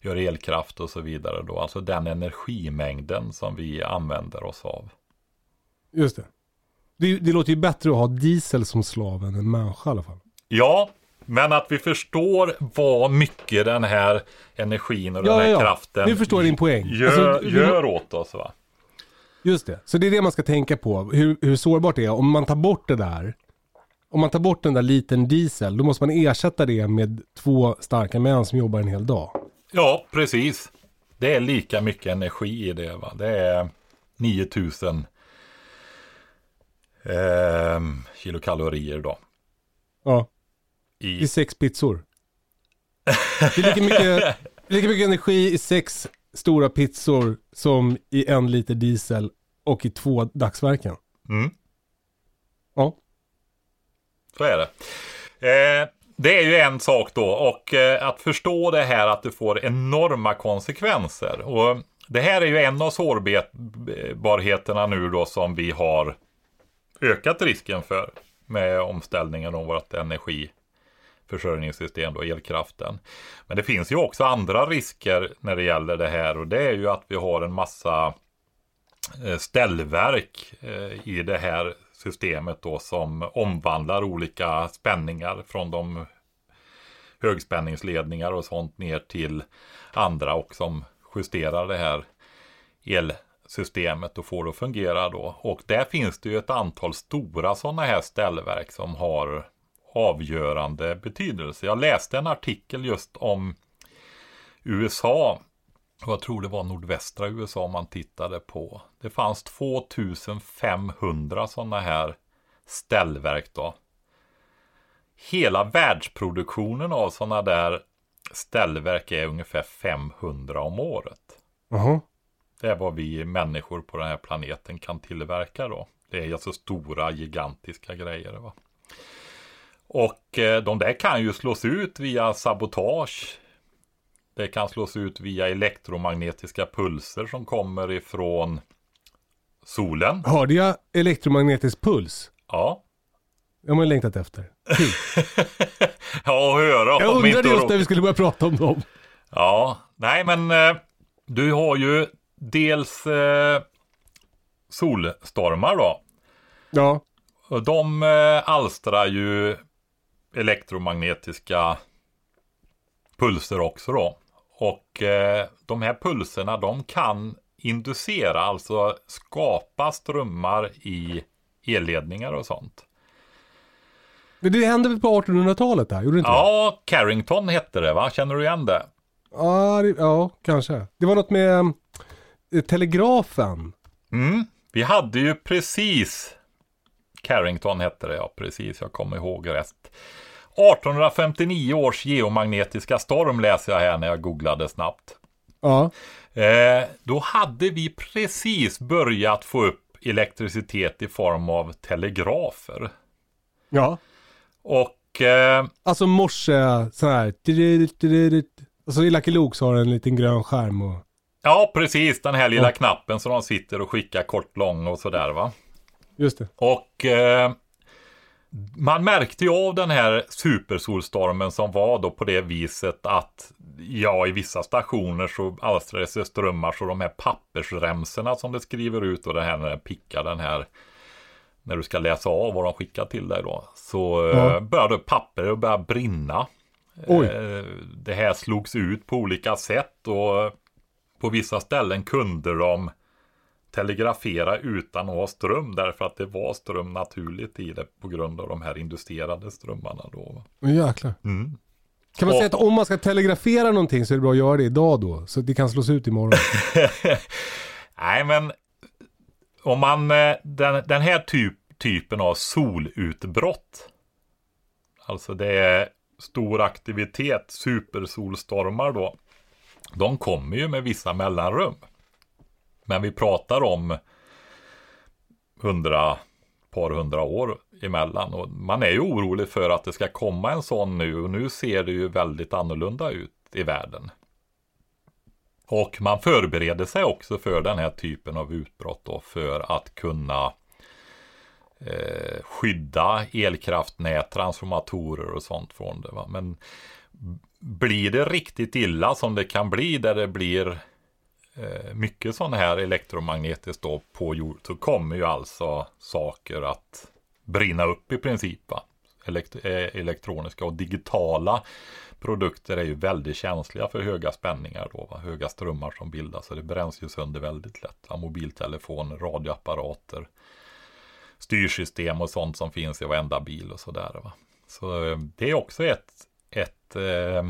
gör elkraft och så vidare då. Alltså den energimängden som vi använder oss av. Just det. det. Det låter ju bättre att ha diesel som slav än en människa i alla fall. Ja, men att vi förstår vad mycket den här energin och den Ja, här ja, ja. kraften Nu förstår jag din poäng. Gör, Alltså, gör åt oss va. Just det. Så det är det man ska tänka på. Hur, hur sårbart det är. Om man tar bort det där. Om man tar bort den där liten diesel. Då måste man ersätta det med två starka män som jobbar en hel dag. Ja, precis. Det är lika mycket energi i det. Va? Det är 9000 ehm, kilokalorier då. Ja. I, I sex pizzor. Det är lika mycket, lika mycket energi i sex stora pizzor som i en liter diesel och i två dagsverken. mm, Ja. så är det. Eh, det är ju en sak då och eh, att förstå det här att det får enorma konsekvenser. Och det här är ju en av sårbarheterna nu då som vi har ökat risken för med omställningen av vårt energiförsörjningssystem då, elkraften. Men det finns ju också andra risker när det gäller det här och det är ju att vi har en massa eh, ställverk eh, i det här systemet då som omvandlar olika spänningar från de högspänningsledningar och sånt ner till andra och som justerar det här systemet och får det att fungera då. Och där finns det ju ett antal stora sådana här ställverk som har avgörande betydelse. Jag läste en artikel just om USA. Och Jag tror det var nordvästra USA man tittade på. Det fanns 2500 sådana här ställverk då. Hela världsproduktionen av sådana där ställverk är ungefär 500 om året. Jaha. Det är vad vi människor på den här planeten kan tillverka då. Det är alltså stora gigantiska grejer. Va? Och eh, de där kan ju slås ut via sabotage. Det kan slås ut via elektromagnetiska pulser som kommer ifrån solen. Hörde jag elektromagnetisk puls? Ja. Det har man längtat efter. Ja, och höra Jag undrade just när vi skulle börja prata om dem. Ja, nej men eh, du har ju dels eh, solstormar då. Ja. De eh, alstrar ju elektromagnetiska pulser också då. Och eh, de här pulserna de kan inducera, alltså skapa strömmar i elledningar och sånt. Men det hände väl på 1800-talet där? Gjorde det inte det? Ja, Carrington hette det va? Känner du igen det? Ja, det, ja, kanske. Det var något med telegrafen. Mm. Vi hade ju precis, Carrington hette det ja, precis, jag kommer ihåg rätt. 1859 års geomagnetiska storm läser jag här när jag googlade snabbt. Ja. Eh, då hade vi precis börjat få upp elektricitet i form av telegrafer. Ja. Och eh, Alltså morse, så här. Och så i Lucky Luke så har en liten grön skärm och... ja, precis den här lilla Ja. knappen som de sitter och skickar kort, lång och sådär va. Just det. Och eh, man märkte ju av den här supersolstormen som var då på det viset att ja, i vissa stationer så alstrades det strömmar så de här pappersremsorna som det skriver ut och det här när det pickar den här när du ska läsa av vad de skickar till dig då så eh, Ja. började papper att börja brinna. Oj. Eh, det här slogs ut på olika sätt och på vissa ställen kunde de telegrafera utan att ha ström därför att det var ström naturligt i det på grund av de här inducerade strömmarna då. Jäklar. Mm. Kan man Och- säga att om man ska telegrafera någonting så är det bra att göra det idag då? Så att det kan slås ut imorgon. Nej men om man eh, den, den här typ, typen av solutbrott. Alltså det är stor aktivitet, supersolstormar då. De kommer ju med vissa mellanrum. Men vi pratar om hundra, par hundra år emellan. Och man är ju orolig för att det ska komma en sån nu. Och nu ser det ju väldigt annorlunda ut i världen. Och man förbereder sig också för den här typen av utbrott då för att kunna eh, skydda elkraftnät, transformatorer och sånt från det. Va? Men blir det riktigt illa som det kan bli där det blir eh, mycket sån här elektromagnetiskt då på jord så kommer ju alltså saker att brinna upp i princip. Va? Elekt- eh, elektroniska och digitala produkter är ju väldigt känsliga för höga spänningar då, va? höga strömmar som bildas och det bränns ju sönder väldigt lätt. Va? Mobiltelefoner, radioapparater, styrsystem och sånt som finns i varenda bil och sådär. Va? Så eh, det är också ett, ett eh,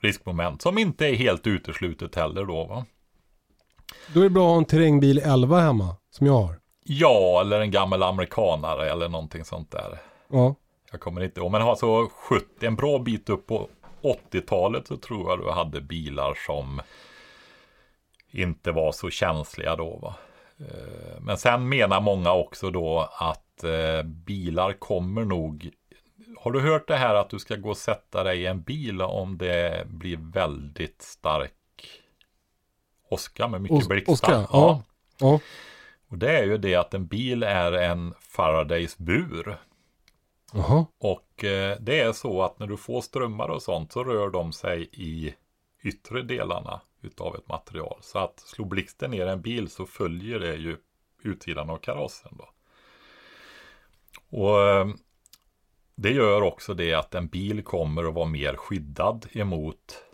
riskmoment som inte är helt uteslutet heller då. Va? Då är det bra att ha en terrängbil 11 hemma, som jag har. Ja, eller en gammal amerikanare eller någonting sånt där. Ja. Jag kommer inte ihåg, men har så 70, en bra bit upp på 80-talet så tror jag du hade bilar som inte var så känsliga då. Va? Eh, Men sen menar många också då att eh, bilar kommer nog Har du hört det här att du ska gå och sätta dig i en bil om det blir väldigt stark åska med mycket blixtar? ja. Ja. Och det är ju det att en bil är en Faradays bur. Jaha. Och eh, det är så att när du får strömmar och sånt så rör de sig i yttre delarna utav ett material. Så att slår blixten ner en bil så följer det ju utsidan av karossen då. Och eh, det gör också det att en bil kommer att vara mer skyddad emot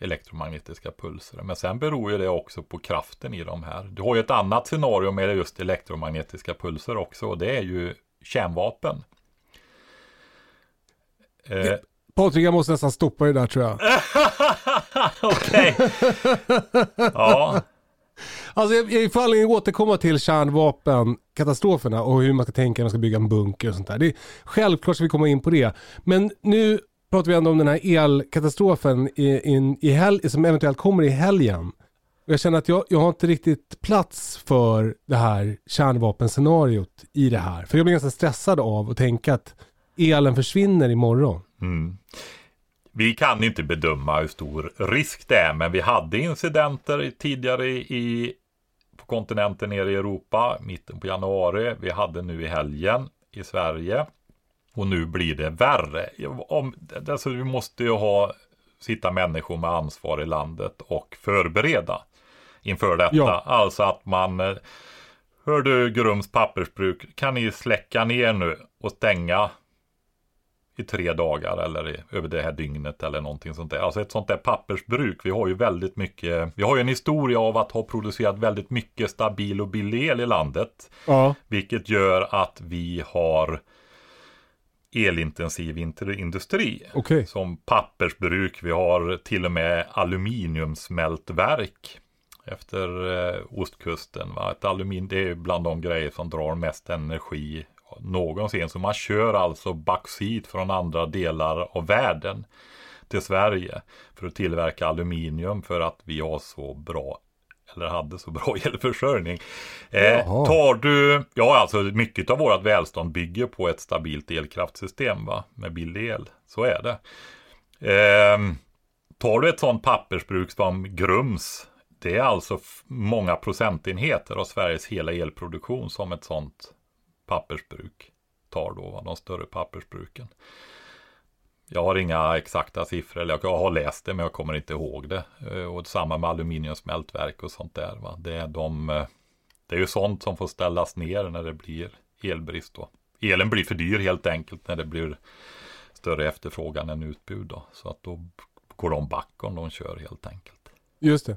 elektromagnetiska pulser. Men sen beror ju det också på kraften i de här. Du har ju ett annat scenario med just elektromagnetiska pulser också och det är ju kärnvapen. Eh, Patrik, jag måste nästan stoppa det där tror jag. Okej. ja, Alltså jag, jag får anledning att återkomma till kärnvapenkatastroferna och hur man ska tänka när man ska bygga en bunker och sånt där. Det är, självklart ska vi komma in på det. Men nu pratar vi ändå om den här elkatastrofen i, in, i hel, som eventuellt kommer i helgen. Jag känner att jag, jag har inte riktigt plats för det här kärnvapenscenariot i det här. För jag blir ganska stressad av att tänka att elen försvinner imorgon. Mm. Vi kan inte bedöma hur stor risk det är, men vi hade incidenter tidigare i, på kontinenten nere i Europa, mitten på januari. Vi hade nu i helgen i Sverige. Och nu blir det värre. Om, alltså, vi måste ju ha, sitta människor med ansvar i landet och förbereda inför detta. Ja. Alltså att man eh, Hör du Grums pappersbruk, kan ni släcka ner nu och stänga i tre dagar eller i, över det här dygnet eller någonting sånt där. Alltså ett sånt där pappersbruk. Vi har ju väldigt mycket, vi har ju en historia av att ha producerat väldigt mycket stabil och billig el i landet. Ja. Vilket gör att vi har elintensiv industri. Okej. Som pappersbruk, vi har till och med aluminiumsmältverk. efter eh, ostkusten. Va? Ett aluminium det är bland de grejer som drar mest energi någonsin. Så man kör alltså bauxit från andra delar av världen till Sverige för att tillverka aluminium för att vi har så bra eller hade så bra elförsörjning. Eh, tar du, ja alltså mycket av vårt välstånd bygger på ett stabilt elkraftsystem va? med billig el. Så är det. Eh, tar du ett sånt pappersbruk som Grums, det är alltså många procentenheter av Sveriges hela elproduktion som ett sånt pappersbruk tar då, va? de större pappersbruken. Jag har inga exakta siffror, eller jag har läst det men jag kommer inte ihåg det. Eh, och samma med aluminiumsmältverk och sånt där. Va? Det, är de, eh, det är ju sånt som får ställas ner när det blir elbrist. Då. Elen blir för dyr helt enkelt när det blir större efterfrågan än utbud. Då. Så att då går de back om de kör helt enkelt. Just det.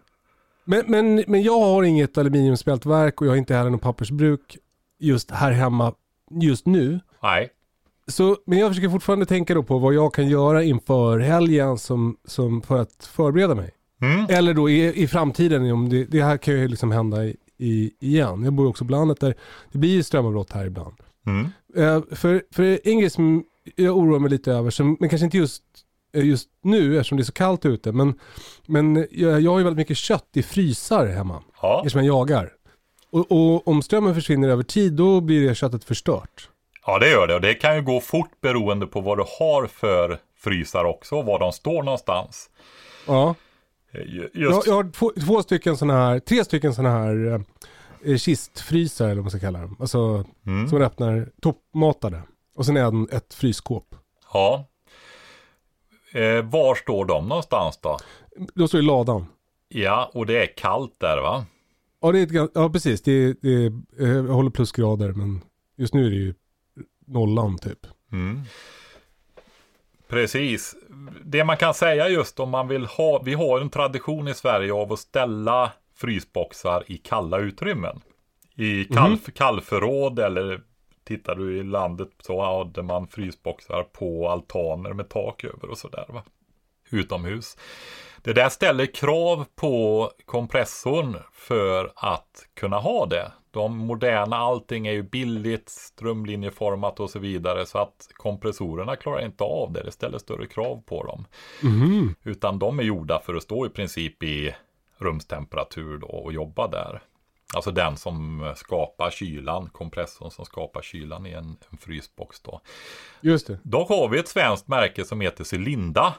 Men, men, men jag har inget aluminiumsmältverk och jag har inte heller något pappersbruk just här hemma just nu. Nej. Så, men jag försöker fortfarande tänka då på vad jag kan göra inför helgen som, som för att förbereda mig. Mm. Eller då i, i framtiden, om det, det här kan ju liksom hända i, i, igen. Jag bor också på landet där det blir strömavbrott här ibland. Mm. Uh, för, för en grej som jag oroar mig lite över, som, men kanske inte just, eh, just nu eftersom det är så kallt ute, men, men jag, jag har ju väldigt mycket kött i frysar hemma. Ja. Eftersom jag jagar. Och, och om strömmen försvinner över tid, då blir det köttet förstört. Ja det gör det och det kan ju gå fort beroende på vad du har för frysar också och var de står någonstans. Ja. Eh, Just, Jag, jag har två, två stycken sådana här, tre stycken sådana här eh, kistfrysar eller vad man ska kalla dem. Alltså Mm. som man öppnar toppmatade. Och sen är det ett frysskåp. Ja. Eh, var står de någonstans då? Då står i ladan. Ja, och det är kallt där va? Ja, det är ett, ja precis. Det är, det är, eh, jag håller plusgrader men just nu är det ju nollan typ. Mm. Precis. Det man kan säga just om man vill ha, vi har en tradition i Sverige av att ställa frysboxar i kalla utrymmen. I kall, kallförråd eller tittar du i landet så hade man frysboxar på altaner med tak över och sådär va. Utomhus. Det där ställer krav på kompressorn för att kunna ha det. De moderna, allting är ju billigt, strömlinjeformat och så vidare. Så att kompressorerna klarar inte av det. Det ställer större krav på dem. Utan de är gjorda för att stå i princip i rumstemperatur då och jobba där. Alltså den som skapar kylan, kompressorn som skapar kylan i en, en frysbox då. Just det. Dock har vi ett svenskt märke som heter Cylinda.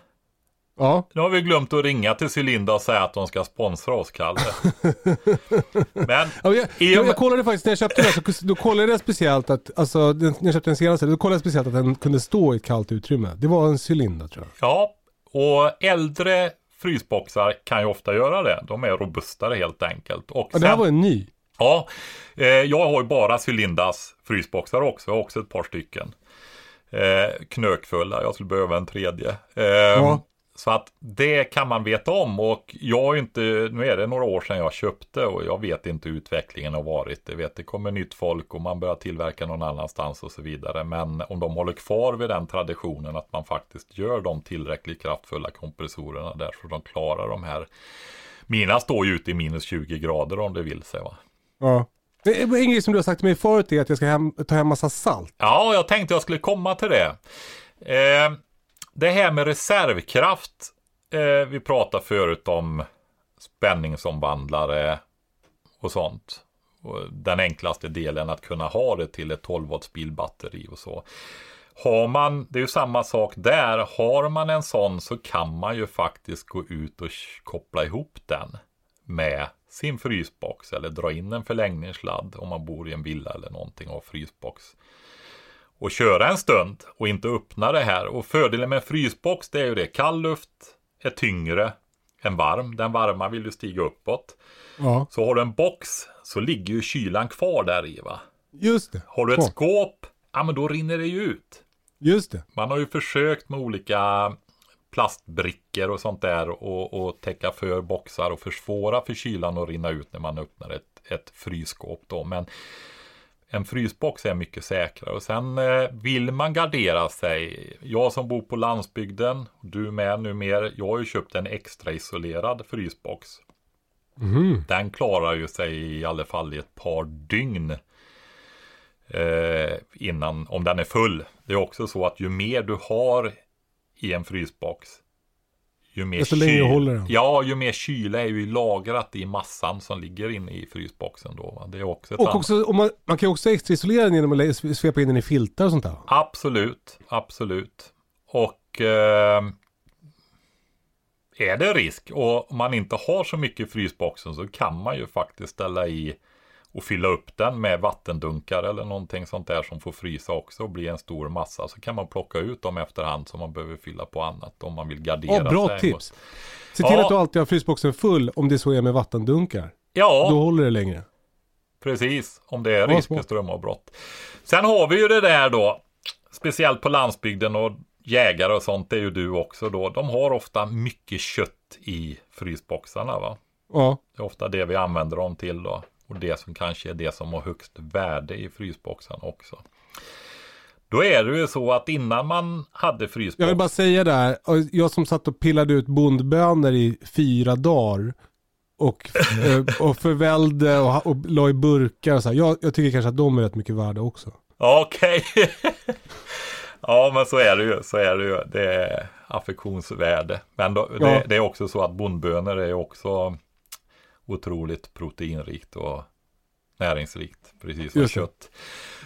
Ja, Nu har vi glömt att ringa till Cylinda och säga att de ska sponsra oss, Kalle. Men Ja, jag, jag, jag kollade faktiskt när jag köpte den, så, då kollade jag speciellt att, alltså den, när jag köpte den senaste, då kollade jag speciellt att den kunde stå i ett kallt utrymme. Det var en cylinder tror jag. ja, och äldre frysboxar kan ju ofta göra det. De är robustare helt enkelt. Och Ja, det här sen- var en ny. Ja, eh, jag har ju bara Cylindas frysboxar också. Jag har också ett par stycken. Eh, knökfulla, jag skulle behöva en tredje. Eh, Ja. Så att det kan man veta om och jag inte, nu är det några år sedan jag köpte och jag vet inte hur utvecklingen har varit. Det, vet, det kommer nytt folk och man börjar tillverka någon annanstans och så vidare. Men om de håller kvar vid den traditionen att man faktiskt gör de tillräckligt kraftfulla kompressorerna där så de klarar de här. Mina står ju ute i minus 20 grader om det vill sig va. Ja. Är En grej som du har sagt till mig förut är att jag ska hem, ta hem massa salt. Ja, jag tänkte jag skulle komma till det. Eh, det här med reservkraft. Eh, vi pratade förut om spänningsomvandlare och sånt. Och den enklaste delen att kunna ha det till ett 12 volts bilbatteri och så. Har man, det är ju samma sak där. Har man en sån så kan man ju faktiskt gå ut och koppla ihop den med sin frysbox eller dra in en förlängningssladd om man bor i en villa eller någonting och har frysbox och köra en stund och inte öppna det här. Och fördelen med en frysbox det är ju det. Kall luft är tyngre än varm. Den varma vill ju stiga uppåt. Ja, Så har du en box så ligger ju kylan kvar där i va. just det. Har du ett skåp, ja men då rinner det ju ut. Just det. Man har ju försökt med olika plastbrickor och sånt där och, och täcka för boxar och försvåra för kylan att rinna ut när man öppnar ett, ett frysskåp då. Men en frysbox är mycket säkrare och sen eh, vill man gardera sig. Jag som bor på landsbygden, du med nu mer. Jag har ju köpt en extra isolerad frysbox. Den klarar ju sig i alla fall i ett par dygn. Eh, innan, om den är full. Det är också så att ju mer du har i en frysbox. Ju mer Desto längre håller den. Ja, ju mer kyla är ju lagrat i massan som ligger inne i frysboxen då. Va? Det är också ett Och annat- också, om man, man kan ju också extra isolera den genom att svepa in den i filtar och sånt där. Absolut, absolut. Och eh, är det risk och man inte har så mycket i frysboxen så kan man ju faktiskt ställa i och fylla upp den med vattendunkar eller någonting sånt där som får frysa också och bli en stor massa. Så kan man plocka ut dem efterhand som man behöver fylla på annat om man vill gardera Ja, bra sig. tips. Se till Ja. att du alltid har frysboxen full om det så är med vattendunkar. Ja, Då håller det längre. Precis, om det är risk för strömavbrott. Sen har vi ju det där då, speciellt på landsbygden och jägare och sånt, det är ju du också då. De har ofta mycket kött i frysboxarna va. Ja, Det är ofta det vi använder dem till då. Och det som kanske är det som har högst värde i frysboxarna också. Då är det ju så att innan man hade frysbox. jag vill bara säga där, jag som satt och pillade ut bondbönor i fyra dagar och, eh, och förvällde och, och la i burkar och så här. Jag, jag tycker kanske att de är rätt mycket värda också. Okej. ja, men så är det ju. Så är det ju. Det är affektionsvärde. Men då, Ja. det, det är också så att bondbönor är också otroligt proteinrikt och näringsrikt. Precis som kött.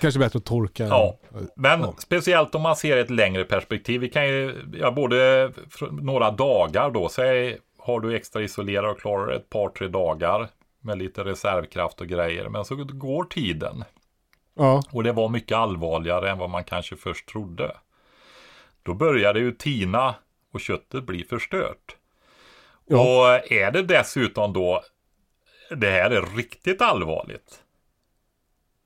Kanske bättre att torka. Ja, men Ja. speciellt om man ser ett längre perspektiv. Vi kan ju, ja, både några dagar då, säg har du extra isolerat och klarar ett par, tre dagar med lite reservkraft och grejer. Men så går tiden. Ja, Och det var mycket allvarligare än vad man kanske först trodde. Då börjar det ju tina och köttet blir förstört. Ja. Och är det dessutom då, det här är riktigt allvarligt.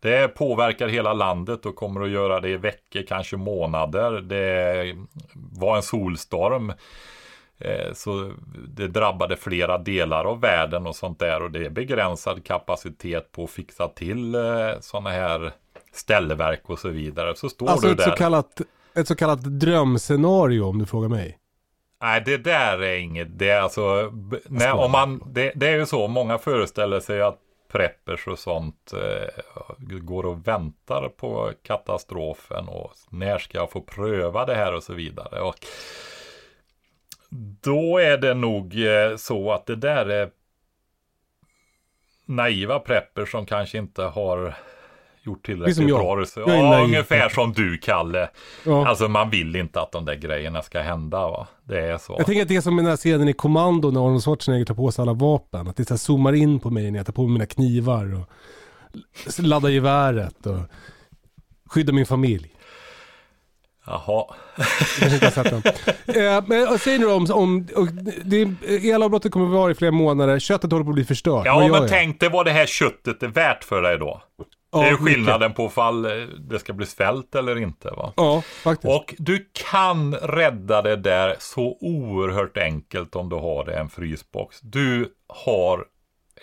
Det påverkar hela landet och kommer att göra det i veckor, kanske månader. Det var en solstorm. eh, Så det drabbade flera delar av världen och sånt där. Och det är begränsad kapacitet på att fixa till sådana här ställverk och så vidare. Så står alltså du ett där. så, kallat, ett så kallat drömscenario om du frågar mig. Nej, det där är inget. Det är alltså, nej, om man, det, det är ju så, många föreställer sig att preppers och sånt eh, går och väntar på katastrofen och när ska jag få pröva det här och så vidare. Och då är det nog eh, så att det där är naiva preppers som kanske inte har gjort tillräckligt som jag. bra är Ja, naiv ungefär som du Kalle. Ja. Alltså man vill inte att de där grejerna ska hända va. Det är så. Jag tänker att det är som den här scenen i Kommando när Arnold Schwarzenegger tar på sig alla vapen. Att det så här zoomar in på mig när jag tar på mig mina knivar och laddar geväret och skyddar min familj. Jaha. Eh, men säg nu om, om elavbrottet kommer att vara i flera månader, köttet håller på att bli förstört. Ja men tänk dig vad det här köttet är värt för dig då. Ja, det är ju mycket. skillnaden på ifall eh, det ska bli svält eller inte va. Ja, faktiskt. Och du kan rädda det där så oerhört enkelt om du har en frysbox. Du har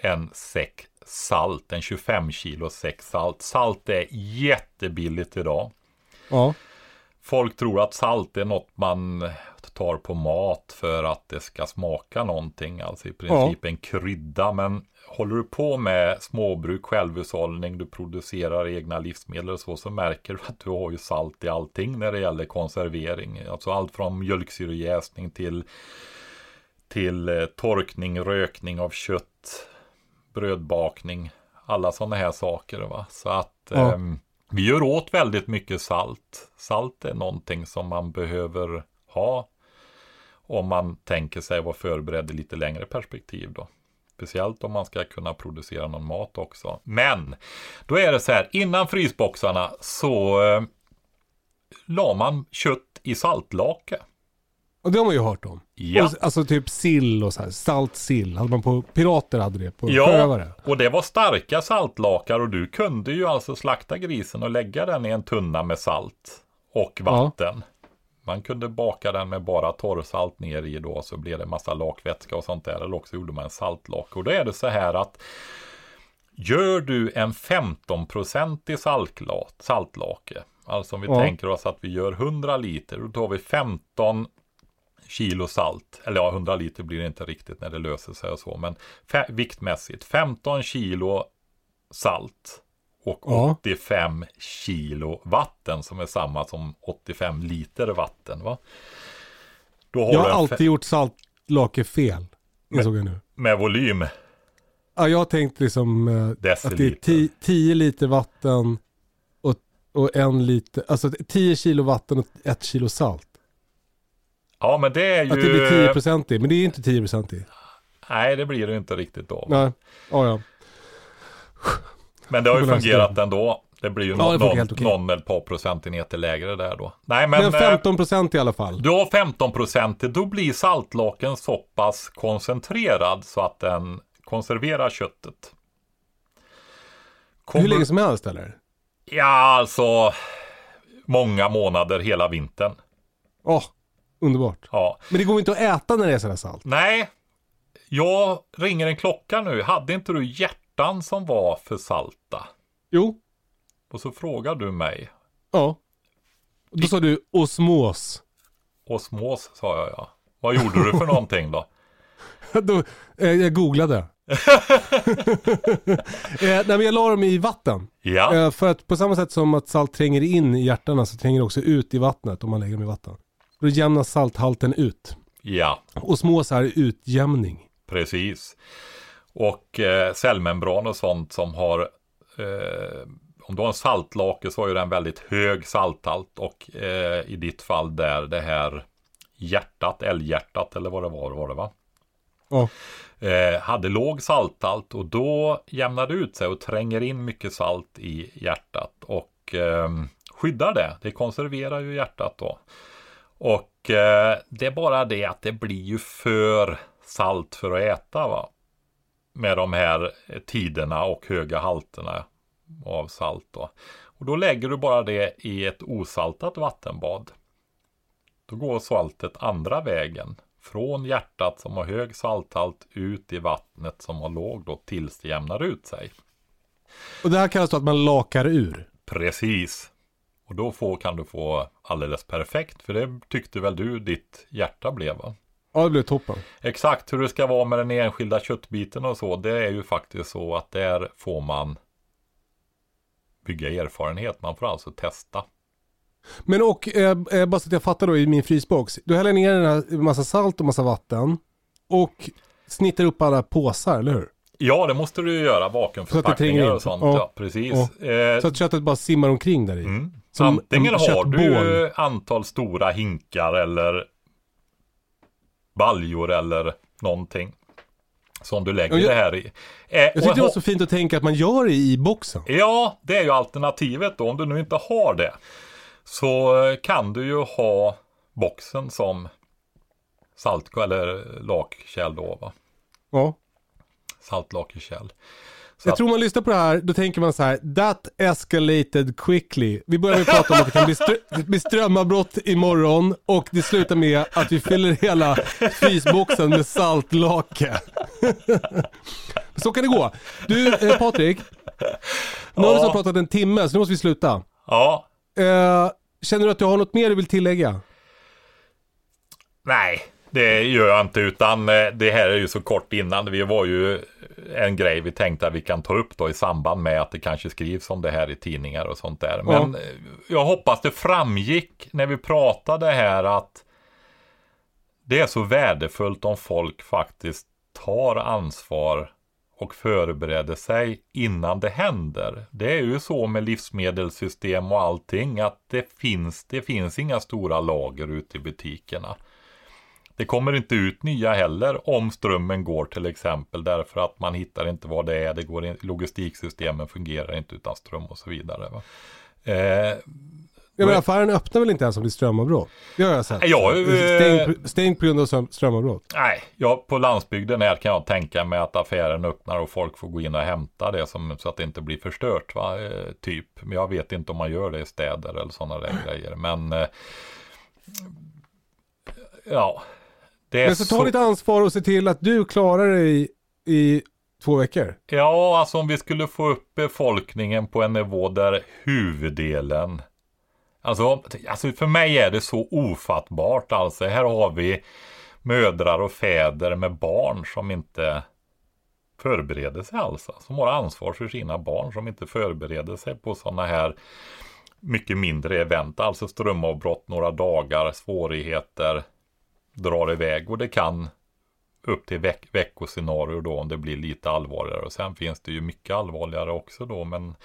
en säck salt, en 25 kilo säck salt. Salt är jättebilligt idag. Ja. Folk tror att salt är något man tar på mat för att det ska smaka någonting. Alltså i princip en krydda. Men håller du på med småbruk, självhushållning, du producerar egna livsmedel och så, så märker du att du har ju salt i allting när det gäller konservering. Alltså allt från mjölksyrejäsning till, till eh, torkning, rökning av kött, brödbakning, alla sådana här saker. Va? Så att Ja. ehm, vi gör åt väldigt mycket salt. Salt är någonting som man behöver ha om man tänker sig vara förberedd i lite längre perspektiv då. Speciellt om man ska kunna producera någon mat också. Men då är det så här, innan frysboxarna så eh, la man kött i saltlake. Och det har man ju hört om. Ja. Och, alltså typ sill och så här, salt sill. Hade man på, pirater hade det på sjövare. Ja, och det var starka saltlakar och du kunde ju alltså slakta grisen och lägga den i en tunna med salt och vatten. Man kunde baka den med bara torrsalt ner i då så blev det massa lakvätska och sånt där. Eller också gjorde man en saltlake. Och då är det så här att gör du en 15-procentig saltla- saltlake. Alltså om vi Ja. tänker oss att vi gör 100 liter. Då tar vi 15 kilo salt. Eller ja, 100 liter blir det inte riktigt när det löser sig och så. Men viktmässigt 15 kilo salt och Ja. 85 kilo vatten som är samma som 85 liter vatten. Va? Då har Jag har alltid gjort saltlake fel. Insåg jag nu. med volym. Ja, jag har tänkt liksom eh, att det är Deciliter. 10 liter vatten och, och en liter, alltså 10 kilo vatten och ett kilo salt. Ja, men det är ju... Att det blir 10 procent i, men det är inte 10 procent i. Nej, det blir det inte riktigt då. Nej, ja ja. Men det har ju fungerat ändå. Det blir ju Ja, någon, funkar någon, eller ett par procentenheter lägre där då. Nej, men, Men eh, 15 procent i alla fall. du har 15 procent, då blir saltlaken så pass koncentrerad så att den konserverar köttet. Kommer- Hur länge som helst eller? Ja, alltså många månader hela vintern. Åh, underbart. Ja. Men det går inte att äta när det är sådär salt. Nej, jag ringer en klocka nu. Hade inte du hjärtan som var för salta? Jo, Och så frågar du mig. ja. Då sa du osmos. Osmos sa jag ja. Vad gjorde du för någonting då? Då, eh, jag googlade. eh, nej, men jag la dem i vatten. Ja, Eh, för att på samma sätt som att salt tränger in i hjärtarna så tränger det också ut i vattnet om man lägger dem i vatten. Då jämnas salthalten ut. ja, Osmos är utjämning. precis. Och eh, cellmembran och sånt som har eh, om du har en saltlake så har ju den väldigt hög salthalt och eh, i ditt fall där det här hjärtat, älghjärtat eller vad det var, var det va? Ja. eh, hade låg salthalt och då jämnar det ut sig och tränger in mycket salt i hjärtat och eh, skyddar det. Det konserverar ju hjärtat då. Och eh, det är bara det att det blir ju för salt för att äta va. Med de här tiderna och höga halterna av salt då. Och då lägger du bara det i ett osaltat vattenbad. Då går saltet andra vägen. Från hjärtat som har hög salthalt ut i vattnet som har låg då tills det jämnar ut sig. Och det här kallas då att man lakar ur. Precis. Och då får, kan du få alldeles perfekt. För det tyckte väl du ditt hjärta blev va? Ja, det blev toppen. Exakt hur det ska vara med den enskilda köttbiten och så. Det är ju faktiskt så att där får man bygga erfarenhet. Man får alltså testa. Men och, eh, eh, bara så att jag fattar då i min frysbox. Du häller ner den här massa salt och massa vatten. Och snittar upp alla påsar, eller hur? Ja, det måste du ju göra. Vakuumförpackningar in. och sånt. Ja. Ja, precis. Ja. Eh, Så att köttet bara simmar omkring där i. Mm. Antingen en har du antal stora hinkar eller baljor eller någonting. Som du lägger Ja, jag- det här i. Eh, Jag tyckte det var så fint att tänka att man gör det i boxen. Ja, det är ju alternativet då. Om du nu inte har det. Så eh, kan du ju ha boxen som salt eller lakkärl då va. Ja. Saltlakekärl. Jag tror man lyssnar på det här, då tänker man så här, that escalated quickly. Vi börjar med att prata om att det kan bli, strö- bli strömavbrott imorgon och det slutar med att vi fyller hela frysboxen med saltlake. så kan det gå. Du eh, Patrik, nu har vi Ja. pratat en timme så nu måste vi sluta. Ja, Eh, känner du att du har något mer du vill tillägga? Nej, det gör jag inte utan eh, det här är ju så kort innan. Vi var ju en grej vi tänkte att vi kan ta upp då i samband med att det kanske skrivs om det här i tidningar och sånt där. Men eh, jag hoppas det framgick när vi pratade här att det är så värdefullt om folk faktiskt tar ansvar och förbereder sig innan det händer. Det är ju så med livsmedelssystem och allting att det finns, det finns inga stora lager ute i butikerna. Det kommer inte ut nya heller om strömmen går till exempel därför att man hittar inte vad det är. Det går in, logistiksystemen fungerar inte utan ström och så vidare. Va? Eh, Jag menar, affären öppnar väl inte ens om det är strömavbrott? Det har jag sett. Ja, eh, stängd på grund av ström- strömavbrott. Nej, ja, på landsbygden här kan jag tänka mig att affären öppnar och folk får gå in och hämta det som, så att det inte blir förstört. Va? Eh, typ. Men jag vet inte om man gör det i städer eller sådana där grejer. Men eh, ja, Men så ta ditt ansvar och se till att du klarar dig i två veckor. Ja, alltså om vi skulle få upp befolkningen på en nivå där huvuddelen Alltså, alltså för mig är det så ofattbart alltså. Här har vi mödrar och fäder med barn som inte förbereder sig alls. Som har ansvar för sina barn som inte förbereder sig på sådana här mycket mindre event. Alltså strömavbrott några dagar, svårigheter, drar iväg och det kan upp till veck veckoscenarier då om det blir lite allvarligare. Och sen finns det ju mycket allvarligare också då. Men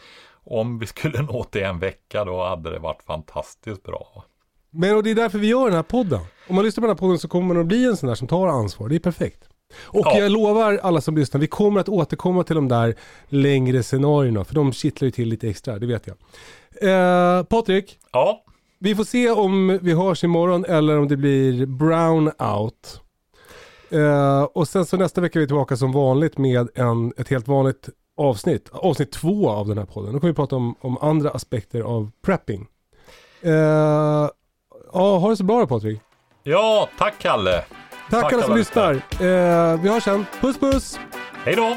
om vi skulle nå till en vecka då hade det varit fantastiskt bra. Men och det är därför vi gör den här podden. Om man lyssnar på den här podden så kommer man att bli en sån där som tar ansvar. Det är perfekt. Och ja. jag lovar alla som lyssnar, vi kommer att återkomma till de där längre scenarierna. För de kittlar ju till lite extra, det vet jag. Eh, Patrik. Ja. Vi får se om vi hörs imorgon eller om det blir brownout. Eh, och sen så nästa vecka är vi tillbaka som vanligt med en, ett helt vanligt avsnitt. Avsnitt två av den här podden. Då kommer vi prata om, om andra aspekter av prepping. Eh, ja, ha det så bra då Patrik. Ja, tack Kalle. Tack, tack alla som lyssnar. Eh, vi hörs sen. Puss puss! Hej då!